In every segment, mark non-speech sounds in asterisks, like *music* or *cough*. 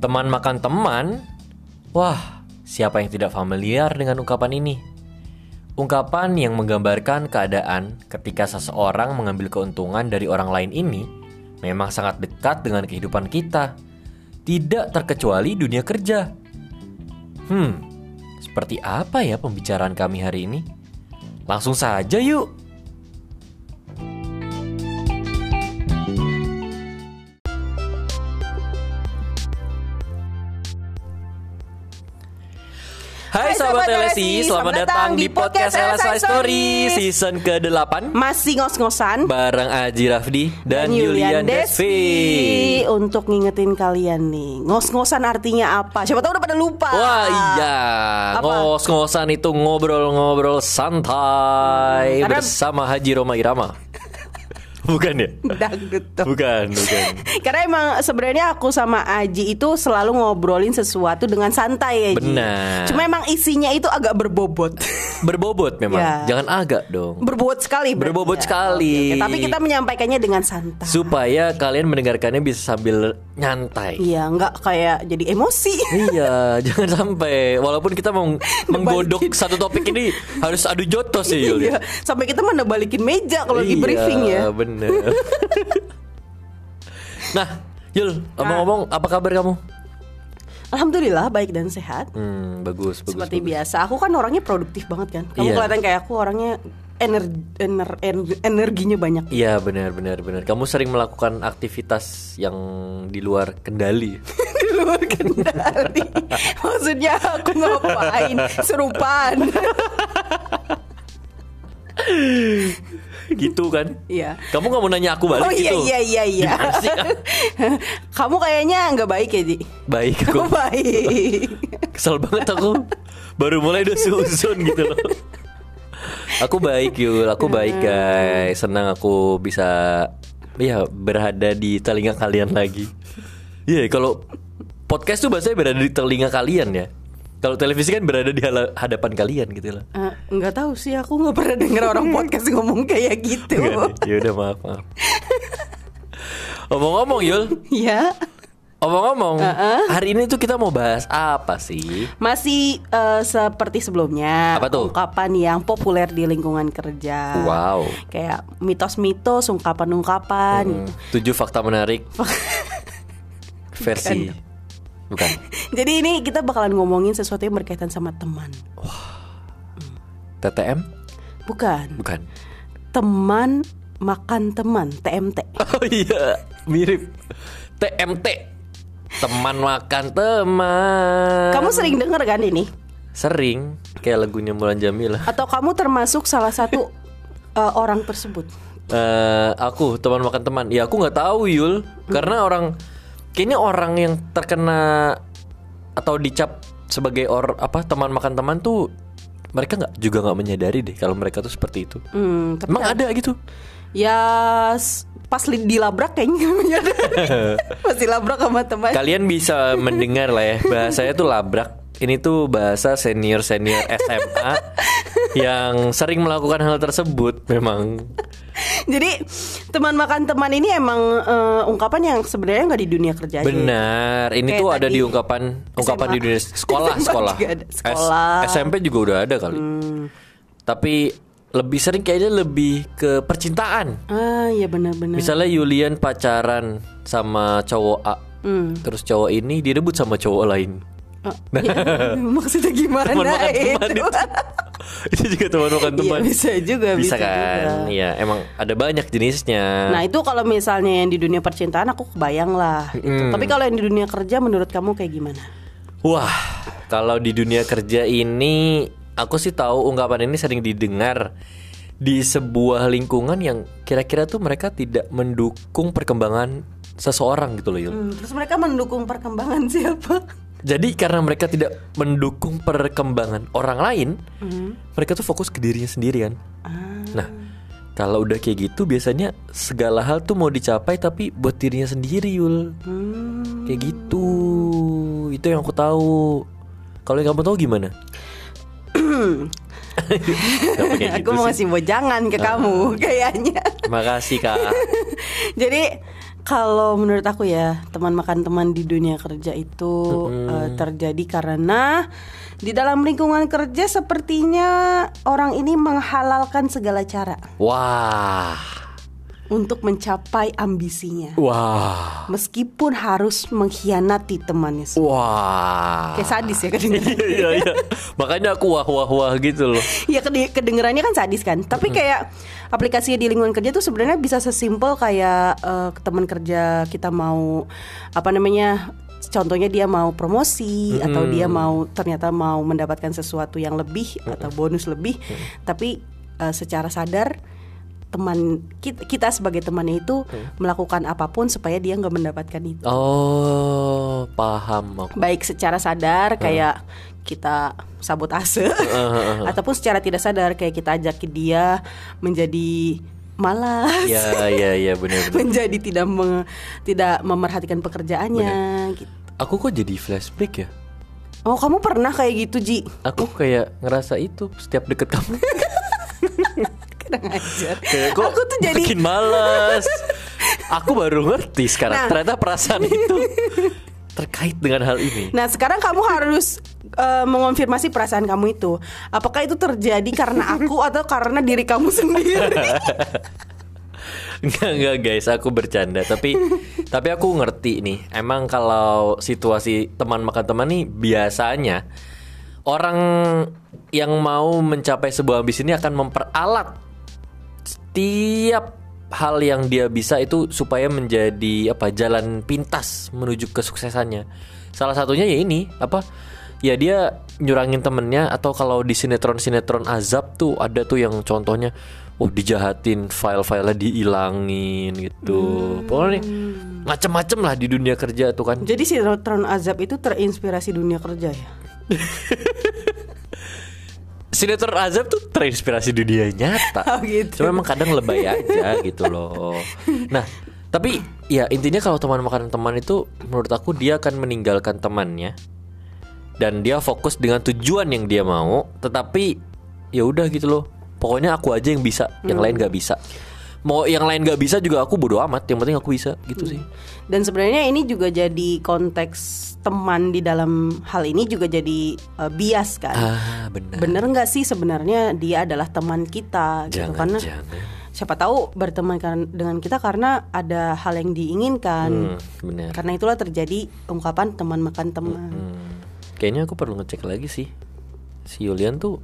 Teman makan teman? Wah, siapa yang tidak familiar dengan ungkapan ini? Ungkapan yang menggambarkan keadaan ketika seseorang mengambil keuntungan dari orang lain ini memang sangat dekat dengan kehidupan kita. Tidak terkecuali dunia kerja. Hmm, seperti apa ya pembicaraan kami hari ini? Langsung saja yuk. Hai sahabat LSI, selamat datang di podcast LSI Story season ke-8 Masih ngos-ngosan. Bareng Aji Rafdi dan, Yulian Desvi Untuk ngingetin kalian nih Ngos-ngosan artinya apa? Siapa tahu udah pada lupa. Wah iya, ngos-ngosan itu ngobrol-ngobrol santai Karena- bersama Haji Roma Irama. Bukan ya? Dangdut tuh. Bukan, bukan. *laughs* Karena emang sebenarnya aku sama Aji itu selalu ngobrolin sesuatu dengan santai ya. Benar. Cuma emang isinya itu agak berbobot *laughs* Berbobot memang. Ya. Jangan agak dong. Berbobot sekali Berbobot ya. sekali. Oke, oke. Tapi kita menyampaikannya dengan santai Supaya kalian mendengarkannya bisa sambil nyantai. Iya nggak kayak jadi emosi iya, *laughs* jangan sampai walaupun kita mau menggodok satu topik ini harus adu jotos ya Yul. Iya, sampai kita mana balikin meja kalau lagi Iya, briefing ya. bener. *laughs* nah, Yul, ngomong-ngomong, apa kabar kamu? Alhamdulillah baik dan sehat. Hmm, bagus, bagus. Seperti bagus. biasa, aku kan orangnya produktif banget kan. Kamu Iya. kelihatan kayak aku orangnya ener, ener, ener- energinya banyak. Iya, benar, benar, benar. Kamu sering melakukan aktivitas yang di luar kendali. *laughs* Di luar kendali. *laughs* Maksudnya aku ngapain? Serupaan. *laughs* gitu kan? Iya. Kamu nggak mau nanya aku balik Oh iya gitu? iya iya iya. Sih? Kamu kayaknya nggak baik ya, Ji? Baik aku. Baik. Kesel banget aku. Baru mulai udah susun gitu loh. Aku baik Yul, aku baik guys. Senang aku bisa ya berada di telinga kalian lagi. Iya, kalau podcast tuh bahasanya berada di telinga kalian ya. Kalau televisi kan berada di hadapan kalian gitu loh. Nggak tahu sih, aku nggak pernah denger orang *laughs* podcast ngomong kayak gitu. Ya udah maaf, maaf. *laughs* Omong-omong Yul, Ya, omong-omong, hari ini tuh kita mau bahas apa sih? masih eh, seperti sebelumnya. Apa tuh? Ungkapan yang populer di lingkungan kerja. Wow. Kayak mitos-mitos, ungkapan-ungkapan Hmm, gitu. tujuh fakta menarik *laughs* versi bukan *laughs* Jadi ini kita bakalan ngomongin sesuatu yang berkaitan sama teman. TTM Bukan. bukan Teman makan teman, TMT. *laughs* oh iya mirip TMT teman makan teman. Kamu sering denger kan ini? sering. Kayak lagunya Mulan Jamila Atau kamu termasuk salah satu eh, orang tersebut? Eh, aku teman makan teman. Ya aku nggak tahu Yul. Karena orang kayaknya orang yang terkena atau dicap sebagai or apa teman makan teman tuh mereka nggak juga nggak menyadari deh kalau mereka tuh seperti itu. Hmm, emang ada gitu? Ya s- pas li- dilabrak kayaknya pas *laughs* dilabrak sama teman. Kalian bisa mendengar lah ya bahasanya tuh labrak. Ini tuh bahasa senior senior SMA yang sering melakukan hal tersebut memang. Jadi teman makan teman ini emang eh, ungkapan yang sebenarnya nggak di dunia kerja. Benar. Ini Kayak tuh ada di ungkapan ungkapan SMA. di dunia sekolah *laughs* SMA sekolah. juga ada. S- Sekolah. Hmm. SMP juga udah ada kali. Tapi lebih sering kayaknya lebih ke percintaan. Ah iya benar-benar. Misalnya Yulian pacaran sama cowok A, Hmm. terus cowok ini direbut sama cowok lain. Ah, ya, *laughs* maksudnya gimana Teman makan teman itu? itu. *laughs* itu juga teman makan Iya teman. bisa juga bisa, bisa, kan? juga. Iya, emang ada banyak jenisnya. Nah itu kalau misalnya yang di dunia percintaan aku kebayang lah. gitu. Mm. Tapi kalau yang di dunia kerja menurut kamu kayak gimana? Wah, kalau di dunia kerja ini aku sih tahu ungkapan ini sering didengar di sebuah lingkungan yang kira-kira tuh mereka tidak mendukung perkembangan seseorang gitu loh, Yul. Hmm, terus mereka mendukung perkembangan *laughs* siapa? Jadi karena mereka tidak mendukung perkembangan orang lain, mereka tuh fokus ke dirinya sendiri kan. Ah. Nah, kalau udah kayak gitu biasanya segala hal tuh mau dicapai tapi buat dirinya sendiri, Yul. Hmm. Kayak gitu. Itu yang aku tahu. Kalau yang kamu tahu gimana? Pakai *laughs* gitu aku mau sih. ngasih bojangan ke kamu *laughs* kayaknya. Makasih kak. *laughs* Jadi Kalau menurut aku ya teman makan teman di dunia kerja itu eh, terjadi karena di dalam lingkungan kerja sepertinya orang ini menghalalkan segala cara Wah. Untuk mencapai ambisinya, Wah. meskipun harus mengkhianati temannya. sendiri. Wah. Kayak sadis ya kedengerannya. Iya *laughs* iya iya. Makanya aku wah wah wah gitu loh. Ya kede- kedengerannya kan sadis kan. Tapi kayak aplikasi di lingkungan kerja tuh sebenarnya bisa sesimpel kayak eh, teman kerja kita mau apa namanya contohnya dia mau promosi atau dia mau ternyata mau mendapatkan sesuatu yang lebih atau bonus lebih tapi eh, secara sadar teman kita, kita sebagai temannya itu melakukan apa pun supaya dia nggak mendapatkan itu Oh, paham aku. baik secara sadar kayak kita sabotase *laughs* ataupun secara tidak sadar kayak kita ajak dia menjadi malas Ya ya ya benar benar. *laughs* menjadi tidak me- tidak memerhatikan pekerjaannya gitu. Aku kok jadi flashback ya? Oh kamu pernah kayak gitu Ji? Aku kayak ngerasa itu setiap deket kamu. *laughs* Ajar. Kayak kok Aku tuh jadi makin malas. Aku baru ngerti sekarang Nah. ternyata perasaan itu terkait dengan hal ini. Nah sekarang kamu harus eh, mengonfirmasi perasaan kamu itu Apakah itu terjadi karena aku atau karena diri kamu sendiri *laughs* Enggak enggak guys, aku bercanda. Tapi tapi aku ngerti nih. Emang kalau situasi teman makan teman nih biasanya orang yang mau mencapai sebuah ambisi ini akan memperalat setiap hal yang dia bisa itu supaya menjadi apa jalan pintas menuju kesuksesannya. Salah satunya ya ini apa? Ya dia nyurangin temennya atau kalau di sinetron-sinetron azab tuh ada tuh yang contohnya oh dijahatin file-filenya dihilangin gitu. Pokoknya nih, macem-macem lah di dunia kerja tuh kan. Jadi sinetron azab itu terinspirasi dunia kerja ya *laughs* Sinetron azab tuh terinspirasi dunia nyata. *laughs* Oh, gitu. Cuma emang kadang lebay aja *laughs* gitu loh. Nah, tapi ya intinya kalau teman makan teman itu menurut aku dia akan meninggalkan temannya dan dia fokus dengan tujuan yang dia mau, tetapi ya udah gitu loh. Pokoknya aku aja yang bisa, yang lain Hmm. gak bisa. Mau yang lain gak bisa juga aku bodo amat, yang penting aku bisa gitu sih. Dan sebenarnya ini juga jadi konteks teman di dalam hal ini juga jadi eh, bias kan. Ah, benar. Bener nggak sih sebenarnya dia adalah teman kita gitu Jangan, karena jangan. siapa tahu berteman kan- dengan kita karena ada hal yang diinginkan. Hmm, benar. Karena itulah terjadi ungkapan teman makan teman. Hmm. Kayaknya aku perlu ngecek lagi sih. Si Yulian tuh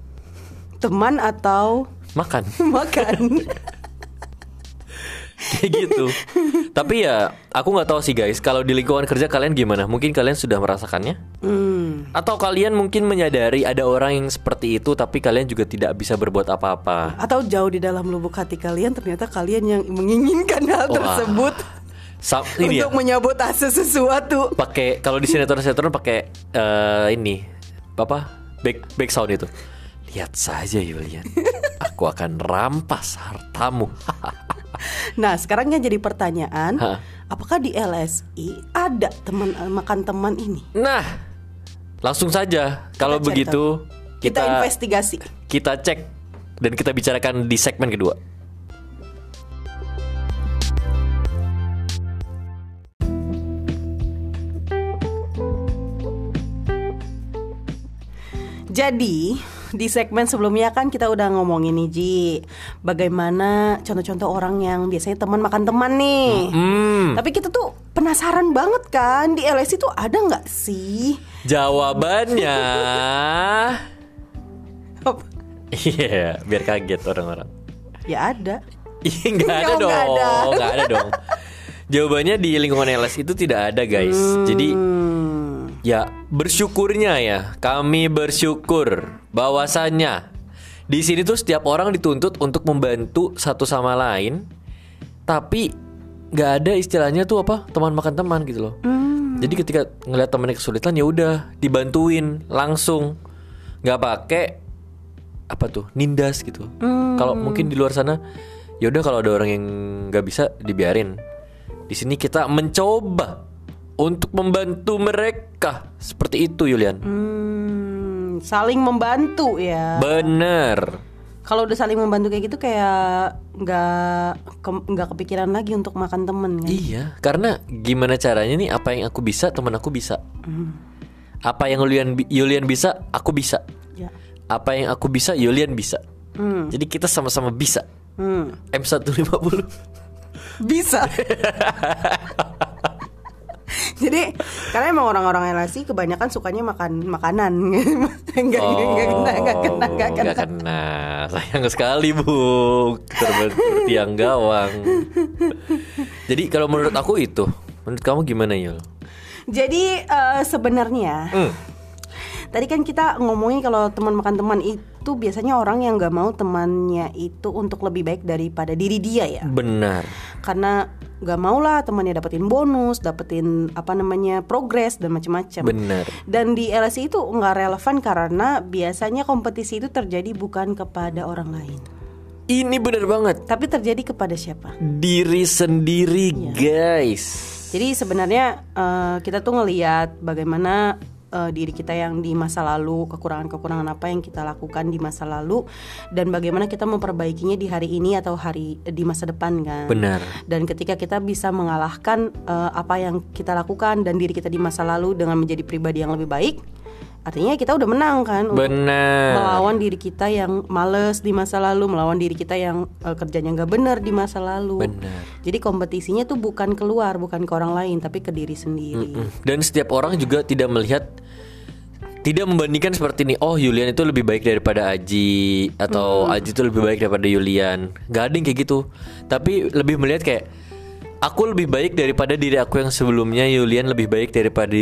Teman atau makan *laughs* makan. *laughs* kayak gitu. Tapi ya aku nggak tahu sih guys. Kalau di lingkungan kerja kalian gimana? Mungkin kalian sudah merasakannya? Hmm. Atau kalian mungkin menyadari ada orang yang seperti itu, tapi kalian juga tidak bisa berbuat apa-apa. Atau jauh di dalam lubuk hati kalian ternyata kalian yang menginginkan hal Wah. tersebut Sa- ini ya, untuk menyabotase sesuatu. pakai kalau di sinetron-sinetron pakai eh, ini apa? Back back sound itu. Lihat saja Yulian, *laughs* aku akan rampas hartamu. *laughs* Nah, sekarang yang jadi pertanyaan, Ha. apakah di LSI ada teman eh, makan teman ini? Nah, langsung saja. Kalau begitu Kita, kita investigasi. kita cek dan kita bicarakan di segmen kedua. Jadi *laughs* di segmen sebelumnya kan kita udah ngomongin nih Ji Bagaimana contoh-contoh orang yang biasanya teman makan teman nih Hmm, Tapi kita tuh penasaran banget kan Di LSI tuh ada nggak sih? jawabannya? *laughs* Iya, biar kaget orang-orang. Ya ada Iya, *laughs* nggak ada dong. nggak ada. Ada dong. Jawabannya di lingkungan LS itu tidak ada, guys. Jadi Hmm. Ya bersyukurnya ya, kami bersyukur bahwasannya. Di sini tuh setiap orang dituntut untuk membantu satu sama lain, tapi nggak ada istilahnya tuh apa? Teman makan teman gitu loh. Jadi ketika ngeliat temannya kesulitan ya udah dibantuin langsung, nggak pakai apa tuh? Nindas gitu. Kalau mungkin di luar sana ya udah kalau ada orang yang nggak bisa dibiarin. Di sini kita mencoba untuk membantu mereka seperti itu Yulian. Hmm, saling membantu ya. Bener. Kalau udah saling membantu kayak gitu kayak nggak ke- nggak kepikiran lagi untuk makan temen kan. Iya, karena gimana caranya nih apa yang aku bisa teman aku bisa. Hmm. Apa yang Yulian Yulian bisa, aku bisa. Ya. Apa yang aku bisa, Yulian bisa. Hmm. Jadi kita sama-sama bisa. Hmm. M150. Bisa. *laughs* *laughs* Jadi karena emang orang-orang LSI kebanyakan sukanya makan makanan. *laughs* Enggak enggak kena enggak kena enggak kena. Nggak kena. Sayang sekali, Bu. Seperti yang gawang. Jadi kalau menurut aku itu, menurut kamu gimana, Yul? Jadi eh, sebenarnya Hmm. tadi kan kita ngomongin kalau teman makan teman itu biasanya orang yang nggak mau temannya itu untuk lebih baik daripada diri dia ya. Benar. Karena nggak mau lah temannya dapetin bonus, dapetin apa namanya progres dan macam-macam. Benar. Dan di LSI itu nggak relevan karena biasanya kompetisi itu terjadi bukan kepada orang lain, Ini benar banget. tapi terjadi kepada siapa? Diri sendiri, Iya. guys. Jadi sebenarnya eh, kita tuh ngelihat bagaimana eh, diri kita yang di masa lalu, kekurangan-kekurangan apa yang kita lakukan di masa lalu dan bagaimana kita memperbaikinya di hari ini atau hari di masa depan kan. Benar. Dan ketika kita bisa mengalahkan eh, apa yang kita lakukan dan diri kita di masa lalu dengan menjadi pribadi yang lebih baik, artinya kita udah menang kan Benar. melawan diri kita yang males di masa lalu, melawan diri kita yang eh, kerjanya nggak benar di masa lalu. Benar. Jadi kompetisinya tuh bukan keluar, bukan ke orang lain, tapi ke diri sendiri. Mm. Dan setiap orang juga tidak melihat tidak membandingkan seperti ini. Oh, Yulian itu lebih baik daripada Aji atau Aji itu lebih baik daripada Yulian. Gak ada yang kayak gitu. Tapi lebih melihat kayak aku lebih baik daripada diri aku yang sebelumnya, Yulian lebih baik daripada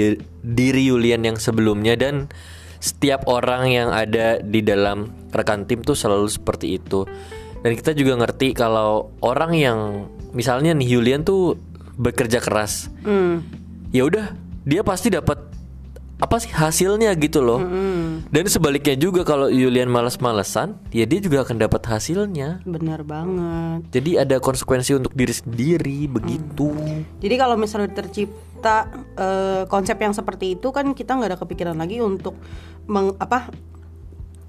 diri Yulian yang sebelumnya dan setiap orang yang ada di dalam rekan tim tuh selalu seperti itu. Dan kita juga ngerti kalau orang yang misalnya nih Yulian tuh bekerja keras Hmm. ya udah dia pasti dapat apa sih hasilnya gitu loh dan sebaliknya juga kalau Yulian malas-malesan ya dia juga akan dapat hasilnya Bener banget. jadi ada konsekuensi untuk diri sendiri begitu Jadi kalau misalnya tercipta eh, konsep yang seperti itu kan kita nggak ada kepikiran lagi untuk meng, apa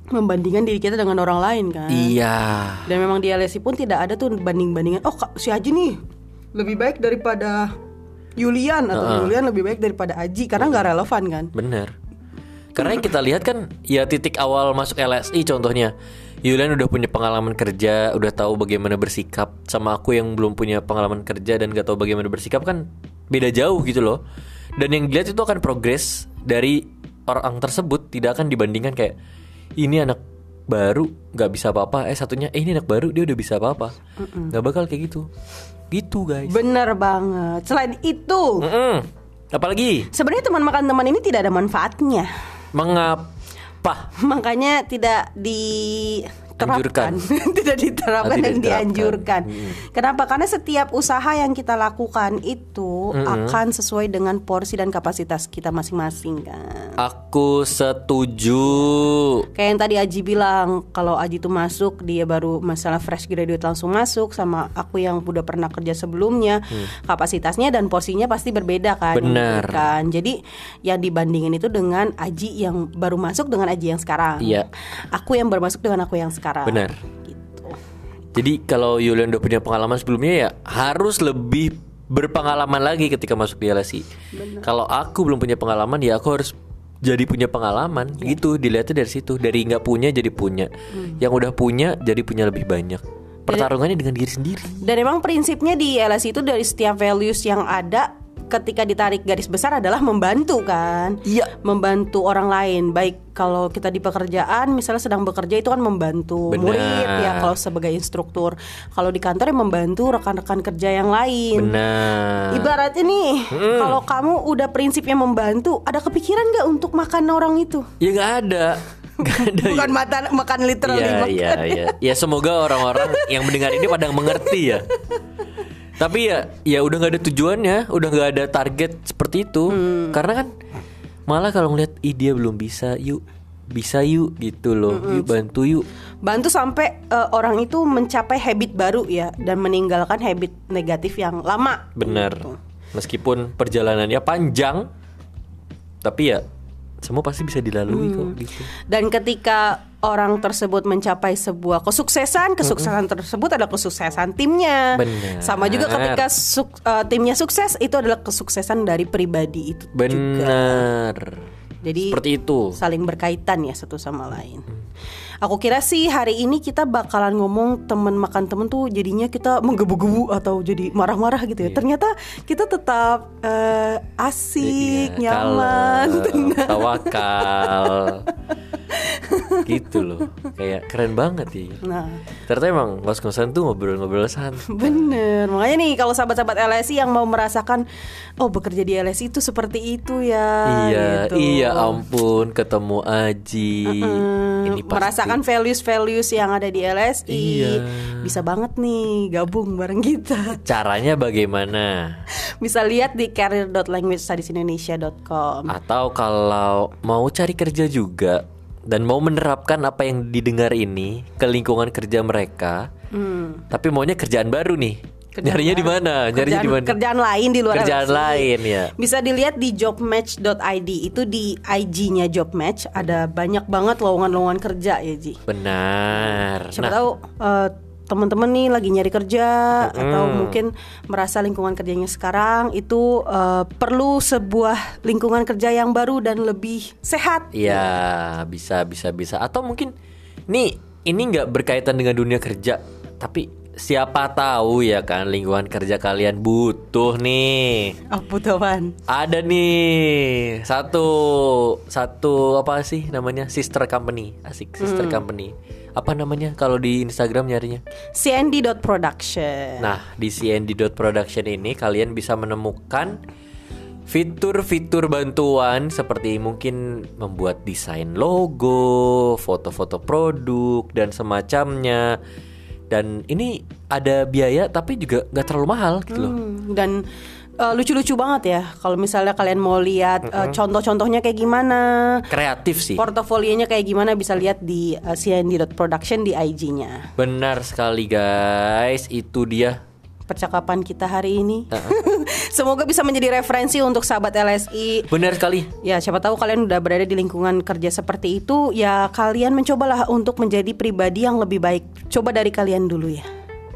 membandingkan diri kita dengan orang lain kan. iya Dan memang di LSI pun tidak ada tuh banding-bandingan. Oh Kak, si Aji nih lebih baik daripada Yulian atau Yulian lebih baik daripada Aji karena nggak relevan kan. bener karena yang kita lihat kan ya titik awal masuk LSI contohnya Yulian udah punya pengalaman kerja, udah tahu bagaimana bersikap. Sama aku yang belum punya pengalaman kerja dan gak tahu bagaimana bersikap kan beda jauh gitu loh. Dan yang dilihat itu akan progres dari orang tersebut, tidak akan dibandingkan kayak ini anak baru nggak bisa apa-apa, eh satunya eh ini anak baru dia udah bisa apa-apa. Nggak bakal kayak gitu. Gitu guys. Bener banget. Selain itu, Mm-mm. Apalagi sebenarnya teman makan teman ini tidak ada manfaatnya. mengapa? *laughs* Makanya tidak *laughs* diterapkan, tidak diterapkan tidak dan diterapkan. dianjurkan. Mm. Kenapa? Karena setiap usaha yang kita lakukan itu akan sesuai dengan porsi dan kapasitas kita masing-masing kan. Aku setuju. Kayak yang tadi Aji bilang, kalau Aji tuh masuk dia baru masalah fresh graduate langsung masuk sama aku yang udah pernah kerja sebelumnya, kapasitasnya dan porsinya pasti berbeda kan. Hmm. Benar. kan. Jadi yang dibandingin itu dengan Aji yang baru masuk dengan Aji yang sekarang. Iya. Aku yang baru masuk dengan aku yang sekarang. Benar. Gitu. Jadi kalau Yulian udah punya pengalaman sebelumnya ya harus lebih berpengalaman lagi ketika masuk di LSI. Kalau aku belum punya pengalaman ya aku harus jadi punya pengalaman. Gitu dilihatnya dari situ. Dari nggak punya jadi punya. Yang udah punya jadi punya lebih banyak. Pertarungannya dengan diri sendiri. Dan emang prinsipnya di LSI itu dari setiap values yang ada ketika ditarik garis besar adalah membantu kan. Iya. Membantu orang lain. Baik kalau kita di pekerjaan misalnya sedang bekerja itu kan membantu Benar. murid ya kalau sebagai instruktur. Kalau di kantor ya membantu rekan-rekan kerja yang lain. benar Ibaratnya nih, kalau kamu udah prinsipnya membantu, ada kepikiran nggak untuk makan orang itu? ya nggak ada nggak *laughs* ada Bukan makan makan literally Iya makan. iya iya. Ya semoga orang-orang yang mendengar ini pada mengerti ya. *laughs* Tapi ya ya udah nggak ada tujuannya, udah nggak ada target seperti itu. Karena kan malah kalau ngeliat ih dia belum bisa, yuk bisa yuk gitu loh, yuk bantu yuk. Bantu sampai eh, orang itu mencapai habit baru ya dan meninggalkan habit negatif yang lama. Benar. Gitu. Meskipun perjalanannya panjang, tapi ya semua pasti bisa dilalui kok gitu. Dan ketika orang tersebut mencapai sebuah kesuksesan, kesuksesan tersebut adalah kesuksesan timnya. Benar. Sama juga ketika suk- eh, timnya sukses itu adalah kesuksesan dari pribadi itu juga. Benar. Jadi Seperti itu. saling berkaitan ya satu sama lain. Aku kira sih hari ini kita bakalan ngomong temen makan temen tuh jadinya kita menggebu-gebu atau jadi marah-marah gitu ya. Ternyata kita tetap eh, asik, Iya, nyaman, kalem, tenang. tawakal. *laughs* *laughs* gitu loh. Kayak keren banget ya. Nah, Ternyata emang ngos-ngosan tuh ngobrol-ngobrol santai. bener. Makanya nih kalau sahabat-sahabat LSI yang mau merasakan, oh bekerja di LSI itu seperti itu ya. iya, gitu. iya ampun ketemu Aji. Hmm, Ini pasti merasakan values-values yang ada di LSI. Iya. Bisa banget nih gabung bareng kita. caranya bagaimana? Bisa lihat di career.languagestudiesindonesia.com. Atau kalau mau cari kerja juga dan mau menerapkan apa yang didengar ini ke lingkungan kerja mereka, Hmm. tapi maunya kerjaan baru nih. Kerjaan Nyarinya di mana? Nyarinya di mana? Kerjaan lain di luar Kerjaan LSI. lain ya. Bisa dilihat di jobmatch.id itu di IG-nya Jobmatch ada banyak banget lowongan-lowongan kerja ya Ji. Benar. Siapa Nah, tahu eh, teman-teman nih lagi nyari kerja atau mungkin merasa lingkungan kerjanya sekarang itu eh, perlu sebuah lingkungan kerja yang baru dan lebih sehat. Iya, bisa bisa bisa. Atau mungkin nih ini nggak berkaitan dengan dunia kerja, tapi siapa tahu ya kan lingkungan kerja kalian butuh nih. Oh, butuhan. Ada nih satu satu apa sih namanya sister company, asik sister company. Apa namanya kalau di Instagram nyarinya? cnd.production. Nah, di cnd.production ini kalian bisa menemukan fitur-fitur bantuan seperti mungkin membuat desain logo, foto-foto produk dan semacamnya. Dan ini ada biaya tapi juga nggak terlalu mahal gitu loh. Hmm, dan eh, lucu-lucu banget ya kalau misalnya kalian mau lihat eh, contoh-contohnya kayak gimana. Kreatif sih. portofolionya kayak gimana bisa lihat di uh, cnd.production di IG-nya Benar sekali guys, itu dia. percakapan kita hari ini. *laughs* Semoga bisa menjadi referensi untuk sahabat LSI Benar sekali. ya siapa tahu kalian udah berada di lingkungan kerja seperti itu ya kalian mencobalah untuk menjadi pribadi yang lebih baik. Coba dari kalian dulu ya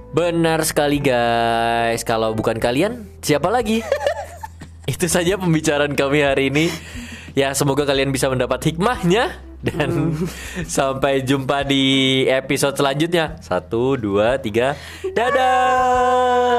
Benar sekali guys. Kalau bukan kalian, siapa lagi? *laughs* Itu saja pembicaraan kami hari ini. Ya, semoga kalian bisa mendapat hikmahnya dan *laughs* sampai jumpa di episode selanjutnya. Satu, dua, tiga, dadah.